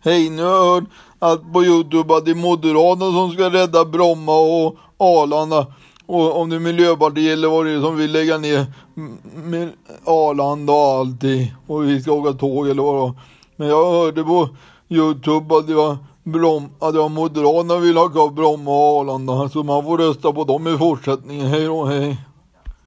Hej, nu har jag hört att på Youtube att det är Moderaterna som ska rädda Bromma och Arlanda. Och om det är Miljöpartiet eller vad det är som vill lägga ner Arlanda och allting. Och vi ska åka tåg eller vad det var. Men jag hörde på Youtube att det var Brom, att det var Moderaterna vill ha kvar Bromma och Arlanda. Så man får rösta på dem i fortsättningen. Hej då, hej.